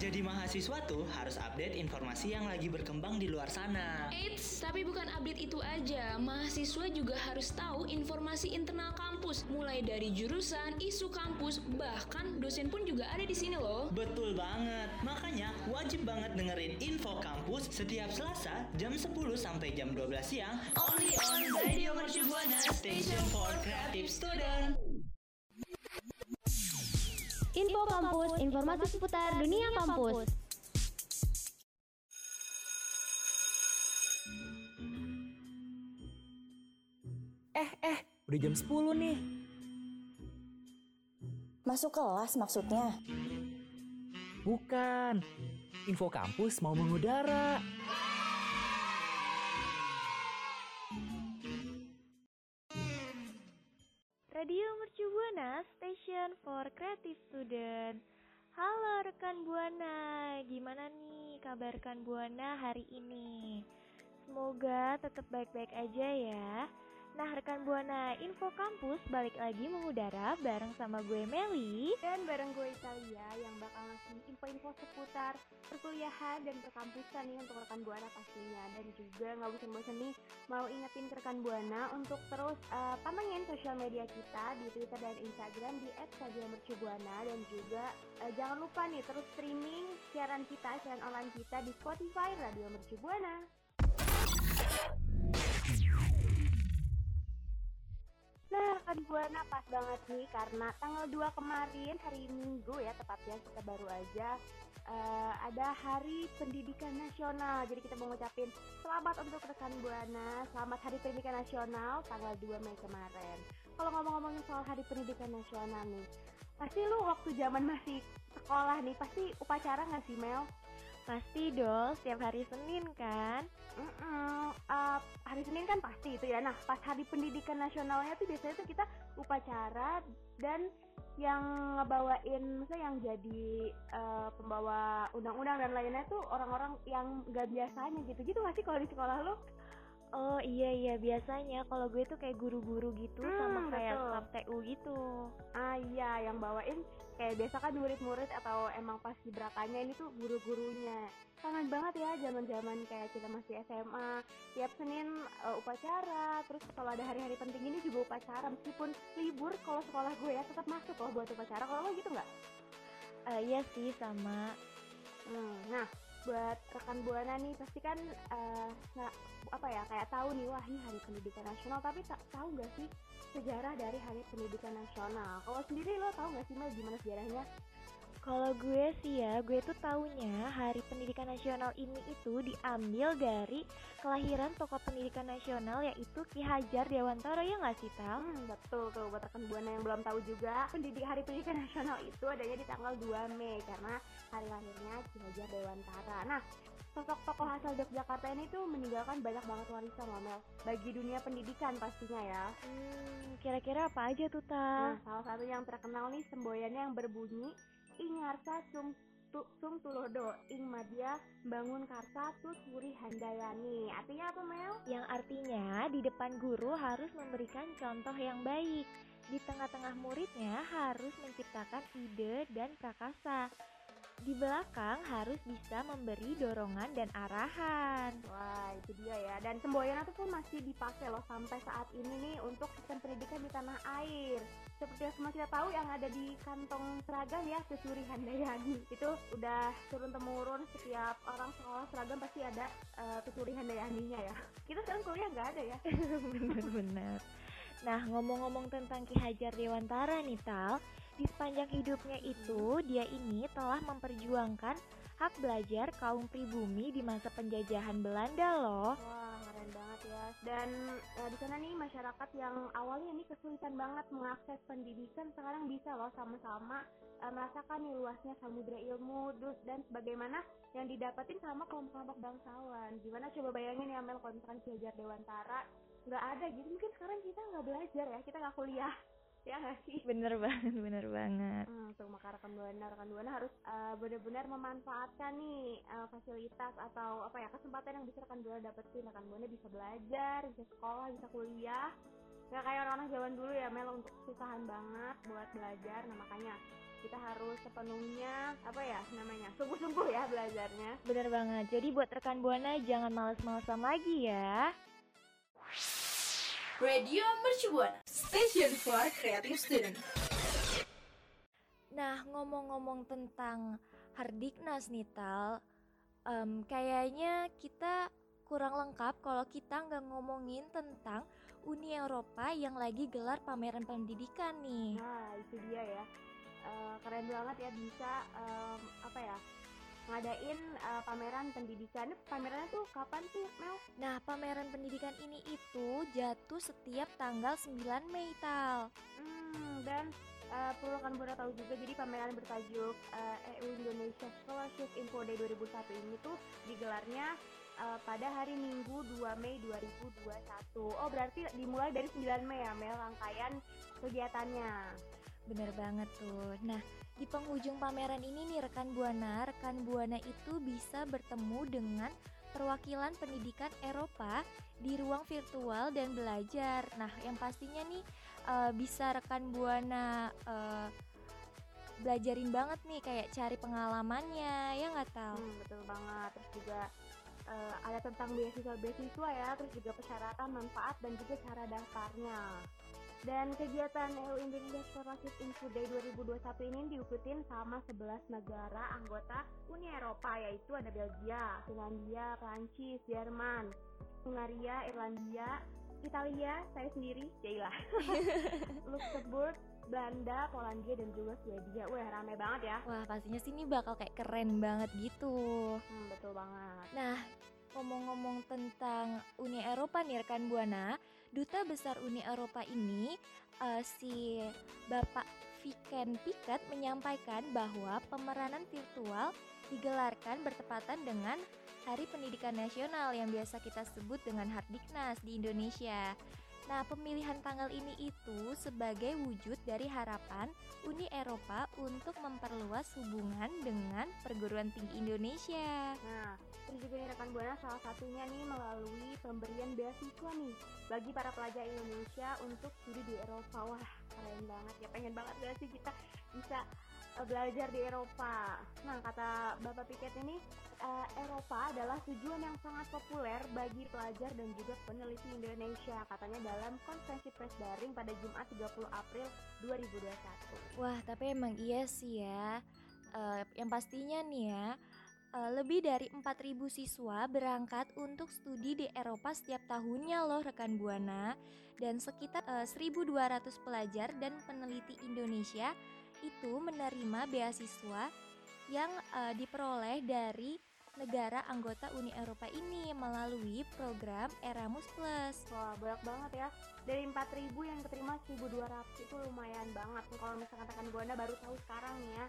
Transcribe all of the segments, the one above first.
Jadi mahasiswa tuh harus update informasi yang lagi berkembang di luar sana. Eits, tapi bukan update itu aja. Mahasiswa juga harus tahu informasi internal kampus, mulai dari jurusan, isu kampus, bahkan dosen pun juga ada di sini loh. Betul banget. Makanya wajib banget dengerin info kampus setiap Selasa jam 10 sampai jam 12 siang only on Radio Mercu Buana Station for Creative Student. Info Kampus, informasi seputar dunia kampus. Eh, eh, udah jam 10 nih. Masuk kelas maksudnya? Bukan. Info kampus mau mengudara. Student. Halo rekan Buana, gimana nih kabar rekan Buana hari ini? Semoga tetap baik-baik aja ya. Nah rekan Buana, info kampus balik lagi mengudara bareng sama gue Meli. Dan bareng gue Italia yang bakal ngasih info-info seputar perkuliahan dan perkampusan nih untuk rekan Buana pastinya. Dan juga nggak bosan-bosan nih mau ingetin ke rekan Buana untuk terus uh, sosial media kita di Twitter dan Instagram di @radiomercubuana dan juga uh, jangan lupa nih terus streaming siaran kita siaran online kita di Spotify Radio Mercubuana. Nah, kan Buana pas banget nih karena tanggal 2 kemarin hari Minggu ya tepatnya kita baru aja uh, ada Hari Pendidikan Nasional. Jadi kita mau ngucapin selamat untuk rekan Buana, selamat Hari Pendidikan Nasional tanggal 2 Mei kemarin. Kalau ngomong-ngomongin soal Hari Pendidikan Nasional nih, pasti lu waktu zaman masih sekolah nih pasti upacara nggak sih Mel? Pasti dong, setiap hari Senin kan? Mm -mm, uh, hari Senin kan pasti itu ya. Nah, pas hari pendidikan nasionalnya tuh biasanya tuh kita upacara dan yang ngebawain, misalnya yang jadi uh, pembawa undang-undang dan lainnya tuh orang-orang yang gak biasanya gitu. Gitu gak sih kalau di sekolah lo? Oh iya iya biasanya kalau gue tuh kayak guru-guru gitu hmm, sama kayak staff TU gitu. Ah iya yang bawain kayak biasa kan murid-murid atau emang pas berakanya ini tuh guru-gurunya. Kangen banget ya zaman-zaman kayak kita masih SMA. Tiap Senin uh, upacara, terus kalau ada hari-hari penting ini juga upacara meskipun libur kalau sekolah gue ya tetap masuk loh buat upacara. Kalau lo gitu nggak? Uh, iya sih sama. Hmm, nah buat rekan buana nih pasti kan uh, apa ya kayak tahu nih wah ini hari pendidikan nasional tapi tak tahu nggak sih sejarah dari hari pendidikan nasional? Kalau sendiri lo tahu nggak sih Mel gimana sejarahnya kalau gue sih ya, gue tuh taunya Hari Pendidikan Nasional ini itu diambil dari kelahiran tokoh pendidikan nasional yaitu Ki Hajar Dewantara ya nggak sih Tal? Hmm, betul tuh buat rekan buana yang belum tahu juga pendidik Hari Pendidikan Nasional itu adanya di tanggal 2 Mei karena hari lahirnya Ki Hajar Dewantara. Nah, sosok tokoh asal Yogyakarta ini tuh meninggalkan banyak banget warisan loh Mel bagi dunia pendidikan pastinya ya. Hmm, kira-kira apa aja tuh Tal? Nah, salah satu yang terkenal nih semboyannya yang berbunyi ing harsa sum tu, sum tulodo ing madya bangun karsa tut wuri handayani artinya apa Mel? yang artinya di depan guru harus memberikan contoh yang baik di tengah-tengah muridnya harus menciptakan ide dan prakasa di belakang harus bisa memberi dorongan dan arahan. Wah, itu dia ya. Dan semboyan itu pun masih dipakai loh sampai saat ini nih untuk sistem pendidikan di tanah air. Seperti yang semua kita tahu yang ada di kantong seragam ya, Tuturi Handayani. Itu udah turun temurun setiap orang sekolah seragam pasti ada uh, Tuturi Handayaninya ya. Kita sekarang kuliah nggak ada ya. Bener-bener. Nah, ngomong-ngomong tentang Ki Hajar Dewantara nih, Tal, di sepanjang hidupnya itu, dia ini telah memperjuangkan hak belajar kaum pribumi di masa penjajahan Belanda loh. Wah, keren banget ya. Dan ya, di sana nih masyarakat yang awalnya nih kesulitan banget mengakses pendidikan sekarang bisa loh sama-sama uh, merasakan nih luasnya samudra ilmu dus dan sebagaimana yang didapatin sama kelompok-kelompok bangsawan. Gimana coba bayangin ya Mel kalau misalkan Ki Dewantara nggak ada gitu mungkin sekarang kita nggak belajar ya kita nggak kuliah ya nggak sih bener banget bener banget hmm, tuh maka rekan buana rekan buana harus uh, benar-benar memanfaatkan nih uh, fasilitas atau apa ya kesempatan yang bisa rekan buana dapetin rekan buana bisa belajar bisa sekolah bisa kuliah nggak kayak orang-orang zaman dulu ya Mel untuk susahan banget buat belajar nah makanya kita harus sepenuhnya apa ya namanya sungguh-sungguh ya belajarnya. Bener banget. Jadi buat rekan Buana jangan males-malesan lagi ya. Radio Mercubuana, Station for Creative Student. Nah, ngomong-ngomong tentang Hardiknas nih Tal, em, kayaknya kita kurang lengkap kalau kita nggak ngomongin tentang Uni Eropa yang lagi gelar pameran pendidikan nih. Nah itu dia ya, Eh, keren banget ya bisa em, apa ya ngadain eh, pameran pendidikan. Pamerannya tuh kapan sih Mel? Nah, pameran pendidikan ini itu jatuh setiap tanggal 9 Mei Tal. Hmm, dan eh, perlu kan Bunda tahu juga jadi pameran bertajuk eh, EU Indonesia Scholarship Info Day 2001 ini tuh digelarnya eh, pada hari Minggu 2 Mei 2021. Oh, berarti dimulai dari 9 Mei ya Mel rangkaian kegiatannya. Bener banget tuh. Nah, di penghujung pameran ini nih rekan Buana, rekan Buana itu bisa bertemu dengan perwakilan pendidikan Eropa di ruang virtual dan belajar. Nah, yang pastinya nih eh, bisa rekan Buana eh, belajarin banget nih kayak cari pengalamannya, ya nggak tahu. Hmm, betul banget. Terus juga eh, ada tentang beasiswa-beasiswa ya, terus juga persyaratan, manfaat dan juga cara daftarnya. Dan kegiatan EU Indonesia Scholarship Info Day 2021 ini diikutin sama 11 negara anggota Uni Eropa yaitu ada Belgia, Finlandia, Prancis, Jerman, Hungaria, Irlandia, Italia, saya sendiri, Jaila, Luxembourg, Belanda, Polandia dan juga Swedia. Wah, rame banget ya. Wah, pastinya sih ini bakal kayak keren banget gitu. Hmm, betul banget. Nah, ngomong-ngomong tentang Uni Eropa nih rekan Buana, Duta Besar Uni Eropa ini eh, si Bapak Viken Piket menyampaikan bahwa pemeranan virtual digelarkan bertepatan dengan Hari Pendidikan Nasional yang biasa kita sebut dengan Hardiknas di Indonesia. Nah, pemilihan tanggal ini itu sebagai wujud dari harapan Uni Eropa untuk memperluas hubungan dengan perguruan tinggi Indonesia. Nah, terus juga nih rekan Buana salah satunya nih melalui pemberian beasiswa nih bagi para pelajar Indonesia untuk studi di Eropa. Wah, keren banget ya. Pengen banget gak sih kita bisa eh, belajar di Eropa. Nah, kata Bapak Piket ini eh, Eropa adalah tujuan yang sangat populer bagi pelajar dan juga peneliti Indonesia. Katanya dalam konferensi pers daring pada Jumat 30 April 2021. Wah, tapi emang iya sih ya. Eh, yang pastinya nih ya, lebih dari 4.000 siswa berangkat untuk studi di Eropa setiap tahunnya loh rekan Buana. Dan sekitar eh, 1.200 pelajar dan peneliti Indonesia itu menerima beasiswa yang eh, diperoleh dari negara anggota Uni Eropa ini melalui program Erasmus Plus. Wah, banyak banget ya. Dari 4.000 yang keterima 1.200 itu lumayan banget. Kalau misalkan rekan Buana baru tahu sekarang ya.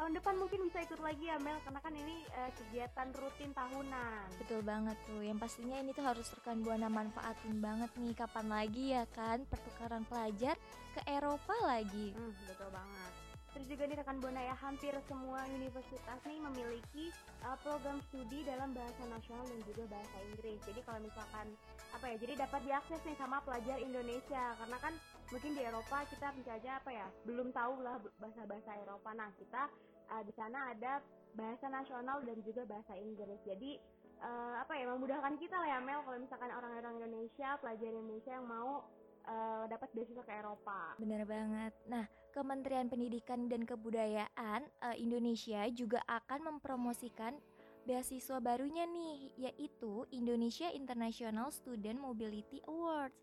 Tahun depan mungkin bisa ikut lagi ya Mel, karena kan ini eh, kegiatan rutin tahunan. Betul banget tuh. Yang pastinya ini tuh harus rekan Buana manfaatin banget nih. Kapan lagi ya kan pertukaran pelajar ke Eropa lagi. Hmm, betul banget. Terus juga nih rekan Buana ya, hampir semua universitas nih memiliki uh, program studi dalam bahasa nasional dan juga bahasa Inggris. Jadi kalau misalkan apa ya, jadi dapat diakses nih sama pelajar Indonesia karena kan mungkin di Eropa kita misalnya apa ya, belum tahu lah bahasa-bahasa Eropa. Nah, kita uh, di sana ada bahasa nasional dan juga bahasa Inggris. Jadi uh, apa ya, memudahkan kita lah ya Mel kalau misalkan orang-orang Indonesia, pelajar Indonesia yang mau uh, dapat beasiswa ke Eropa. Bener banget. Nah, Kementerian Pendidikan dan Kebudayaan eh, Indonesia juga akan mempromosikan beasiswa barunya nih, yaitu Indonesia International Student Mobility Awards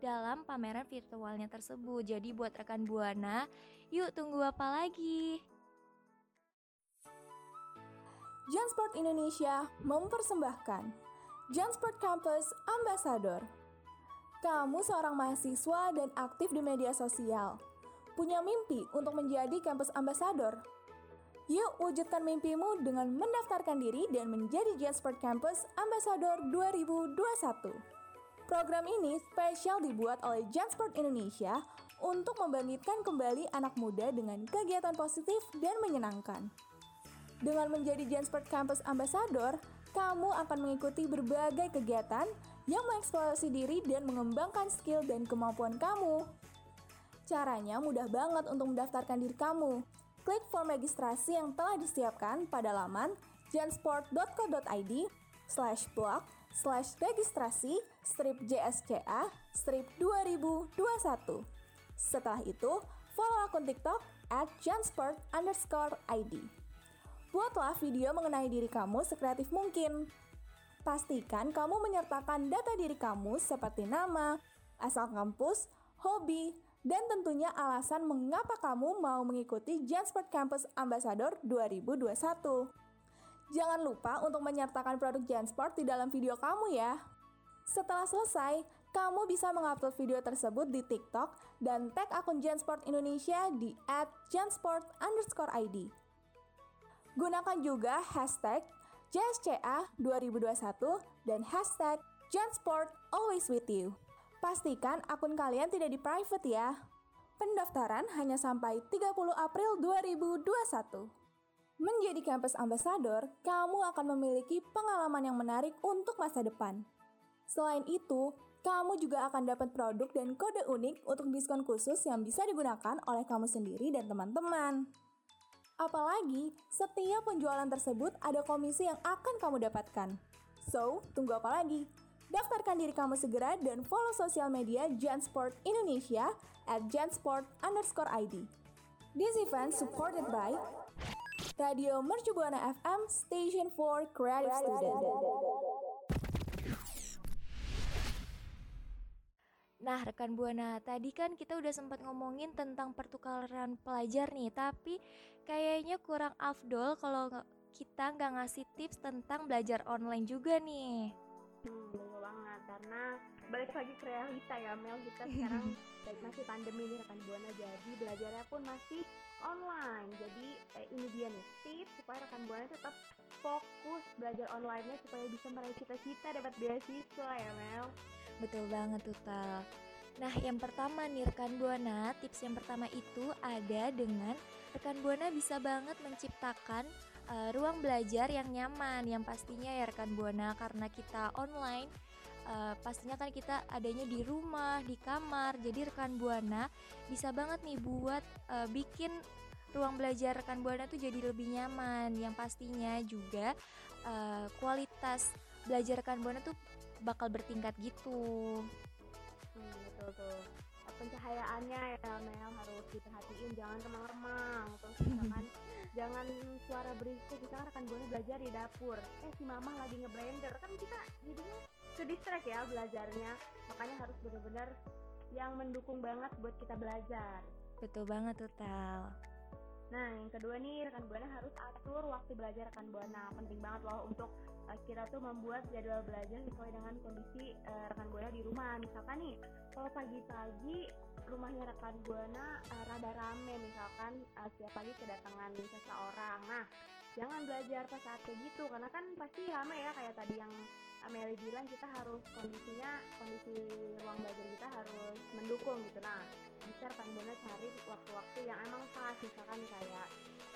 dalam pameran virtualnya tersebut. Jadi buat rekan Buana, yuk tunggu apa lagi? Jansport Indonesia mempersembahkan Jansport Campus Ambassador. Kamu seorang mahasiswa dan aktif di media sosial. Punya mimpi untuk menjadi kampus ambassador? Yuk wujudkan mimpimu dengan mendaftarkan diri dan menjadi Jansport Campus Ambassador 2021. Program ini spesial dibuat oleh Jansport Indonesia untuk membangkitkan kembali anak muda dengan kegiatan positif dan menyenangkan. Dengan menjadi Jansport Campus Ambassador, kamu akan mengikuti berbagai kegiatan yang mengeksplorasi diri dan mengembangkan skill dan kemampuan kamu. Caranya mudah banget untuk mendaftarkan diri kamu. klik form registrasi yang telah disiapkan pada laman jansport.co.id slash blog slash registrasi strip JSCA strip 2021. Setelah itu, follow akun TikTok at jansport underscore ID. Buatlah video mengenai diri kamu sekreatif mungkin. Pastikan kamu menyertakan data diri kamu seperti nama, asal kampus, hobi, dan tentunya alasan mengapa kamu mau mengikuti Jansport Campus Ambassador 2021. Jangan lupa untuk menyertakan produk Jansport di dalam video kamu ya. Setelah selesai, kamu bisa mengupload video tersebut di TikTok dan tag akun Jansport Indonesia di @jansport_id. Gunakan juga hashtag JSCA 2021 dan hashtag Jansport Always With You. Pastikan akun kalian tidak di private ya. Pendaftaran hanya sampai 30 April 2021. Menjadi campus ambassador, kamu akan memiliki pengalaman yang menarik untuk masa depan. Selain itu, kamu juga akan dapat produk dan kode unik untuk diskon khusus yang bisa digunakan oleh kamu sendiri dan teman-teman. Apalagi, setiap penjualan tersebut ada komisi yang akan kamu dapatkan. So, tunggu apa lagi? Daftarkan diri kamu segera dan follow sosial media Jansport Indonesia at jansport underscore ID. This event supported by Radio Mercu Buana FM Station for Creative Student. Nah, rekan Buana, tadi kan kita udah sempat ngomongin tentang pertukaran pelajar nih, tapi kayaknya kurang afdol kalau kita nggak ngasih tips tentang belajar online juga nih. Hmm, betul banget karena balik lagi ke realita ya Mel. Kita sekarang masih pandemi nih rekan buana. Jadi belajarnya pun masih online. Jadi eh, ini dia nih tips supaya rekan buana tetap fokus belajar online-nya supaya bisa meraih cita-cita dapat beasiswa ya Mel. Betul banget tuh Tal Nah, yang pertama nih rekan Buana, tips yang pertama itu ada dengan rekan Buana bisa banget menciptakan uh, ruang belajar yang nyaman, yang pastinya ya rekan Buana karena kita online uh, pastinya kan kita adanya di rumah, di kamar. Jadi rekan Buana bisa banget nih buat uh, bikin ruang belajar rekan Buana tuh jadi lebih nyaman. Yang pastinya juga uh, kualitas belajar rekan Buana tuh bakal bertingkat gitu betul tuh. Pencahayaannya ya Mel harus diperhatiin jangan remang-remang. Terus misalkan jangan suara berisik kita rekan buana belajar di dapur. Eh si mama lagi ngeblender. Kan kita jadinya ke distract ya belajarnya. Makanya harus benar-benar yang mendukung banget buat kita belajar. Betul banget tuh Tal Nah, yang kedua nih rekan buana harus atur waktu belajar rekan buana. Penting banget loh untuk uh, kita tuh membuat jadwal belajar sesuai dengan kondisi uh, rekan buana di rumah. Misalkan nih, kalau pagi-pagi rumahnya rekan buana uh, rada rame misalkan uh, setiap pagi kedatangan seseorang. Nah, jangan belajar pas saat kayak gitu karena kan pasti rame ya kayak tadi yang Meli bilang kita harus kondisinya kondisi ruang belajar kita harus mendukung gitu. Nah bisa rekan buana cari waktu-waktu yang emang pas misalkan kayak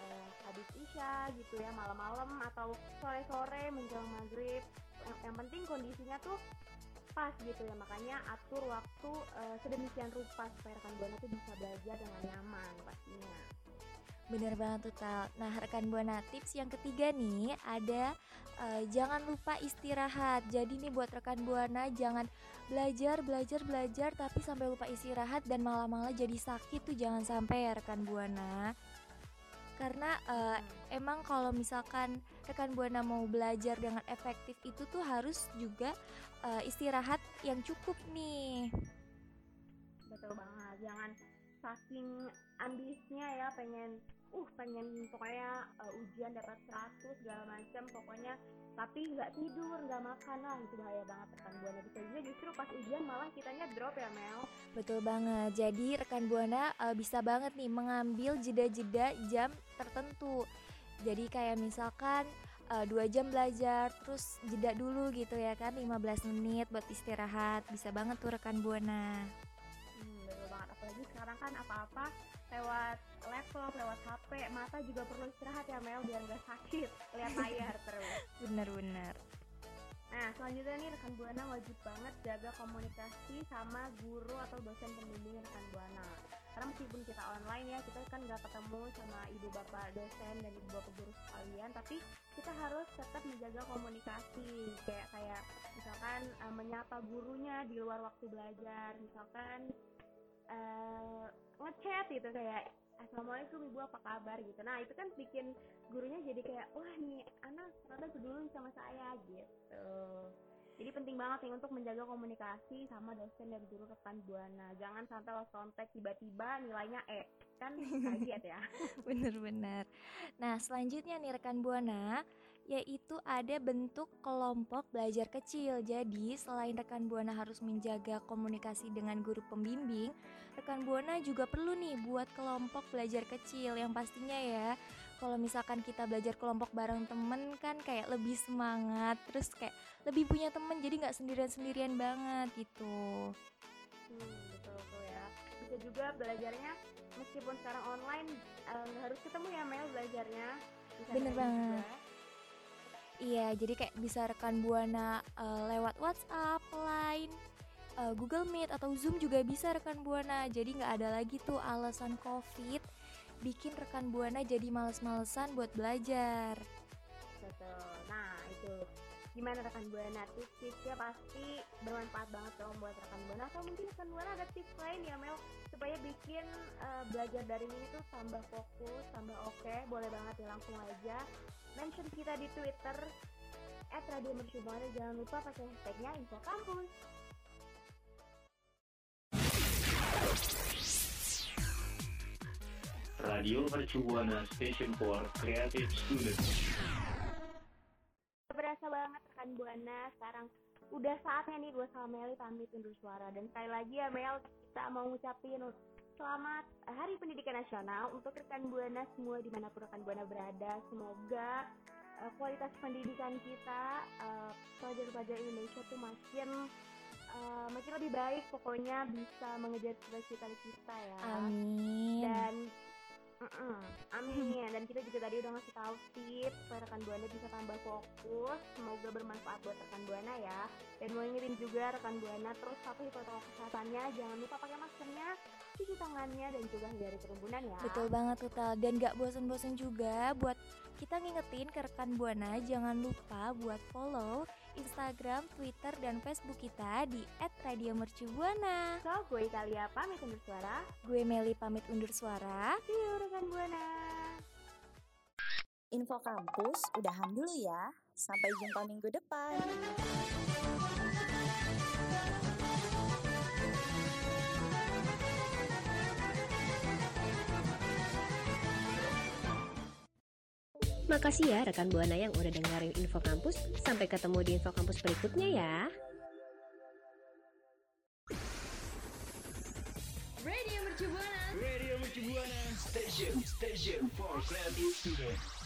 eh, habis isya gitu ya malam-malam atau sore-sore menjelang maghrib. Yang, yang penting kondisinya tuh pas gitu ya makanya atur waktu eh, sedemikian rupa supaya rekan buana tuh bisa belajar dengan nyaman pastinya. Bener banget tuh Tal. Nah rekan Buana tips yang ketiga nih ada uh, jangan lupa istirahat. Jadi nih buat rekan Buana jangan belajar belajar belajar tapi sampai lupa istirahat dan malah-malah jadi sakit tuh jangan sampai ya rekan Buana. Karena uh, emang kalau misalkan rekan Buana mau belajar dengan efektif itu tuh harus juga uh, istirahat yang cukup nih. Betul banget. Jangan saking ambisnya ya pengen uh pengen pokoknya uh, ujian dapat 100 segala macam pokoknya. Tapi nggak tidur nggak makan lah itu bahaya banget rekan buana. Bisa juga justru pas ujian malah kitanya drop ya Mel. Betul banget. Jadi rekan buana uh, bisa banget nih mengambil jeda-jeda jam tertentu. Jadi kayak misalkan uh, dua jam belajar terus jeda dulu gitu ya kan 15 menit buat istirahat. Bisa banget tuh rekan buana. Hmm, betul banget. Apalagi sekarang kan apa-apa lewat laptop, lewat HP, mata juga perlu istirahat ya Mel biar nggak sakit lihat layar terus. Bener-bener. Nah, selanjutnya nih rekan Buana wajib banget jaga komunikasi sama guru atau dosen pembimbing rekan Buana. Karena meskipun kita online ya, kita kan nggak ketemu sama ibu bapak dosen dan ibu bapak guru sekalian, tapi kita harus tetap menjaga komunikasi. Kayak kayak misalkan uh, menyapa gurunya di luar waktu belajar, misalkan uh, ngechat gitu kayak Assalamualaikum ibu apa kabar gitu. Nah itu kan bikin gurunya jadi kayak wah nih anak ternyata peduli sama saya gitu. Jadi penting banget nih untuk menjaga komunikasi sama dosen dan guru rekan buana. Jangan sampai lost contact tiba-tiba nilainya E. Kan kaget ya. Bener-bener. Nah selanjutnya nih rekan buana, yaitu ada bentuk kelompok belajar kecil. Jadi, selain rekan Buana harus menjaga komunikasi dengan guru pembimbing, rekan Buana juga perlu nih buat kelompok belajar kecil yang pastinya ya. Kalau misalkan kita belajar kelompok bareng temen kan kayak lebih semangat, terus kayak lebih punya temen jadi nggak sendirian-sendirian banget gitu. Hmm, betul betul ya. Bisa juga belajarnya meskipun sekarang online nggak uh, harus ketemu ya Mel belajarnya. Bisa Bener banget. Juga. Iya, jadi kayak bisa rekan buana uh, lewat WhatsApp, Line, uh, Google Meet atau Zoom juga bisa rekan buana. Jadi nggak ada lagi tuh alasan COVID bikin rekan buana jadi males-malesan buat belajar. Betul. Gimana rekan buana? Tips-tipsnya pasti bermanfaat banget dong buat rekan buana. Atau mungkin rekan buana ada tips lain ya Mel? Supaya bikin uh, belajar daring ini tuh tambah fokus, tambah oke, okay. boleh banget ya langsung aja. Mention kita di Twitter at Radio jangan lupa pakai hashtagnya info kampus. Radio Mercubuana Station for Creative Students berasa banget rekan Buana sekarang udah saatnya nih gue sama Meli pamit undur suara dan sekali lagi ya Mel kita mau ngucapin selamat Hari Pendidikan Nasional untuk rekan Buana semua di mana pun rekan Buana berada. Semoga uh, kualitas pendidikan kita uh, pelajar-pelajar Indonesia tuh makin uh, makin lebih baik. Pokoknya bisa mengejar cita-cita kita ya. Amin. Dan Mm -mm. Amin. Dan kita juga tadi udah ngasih tahu tips supaya rekan buana bisa tambah fokus. Semoga bermanfaat buat rekan buana ya. Dan mau ingetin juga rekan buana terus patuhi protokol kesehatannya. Jangan lupa pakai maskernya, cuci tangannya dan juga hindari kerumunan ya. Betul banget Tutal. Dan gak bosen-bosen juga buat kita ngingetin ke rekan buana jangan lupa buat follow Instagram, Twitter, dan Facebook kita di @radiomercubuana. So, gue Italia pamit undur suara. Gue Meli pamit undur suara. See you rekan buana. Info kampus udahan dulu ya. Sampai jumpa minggu depan. Makasih ya rekan Buana yang udah dengerin Info Kampus. Sampai ketemu di Info Kampus berikutnya ya. Radio Mercubuana. Radio Mercubuana. Station, station for creative students.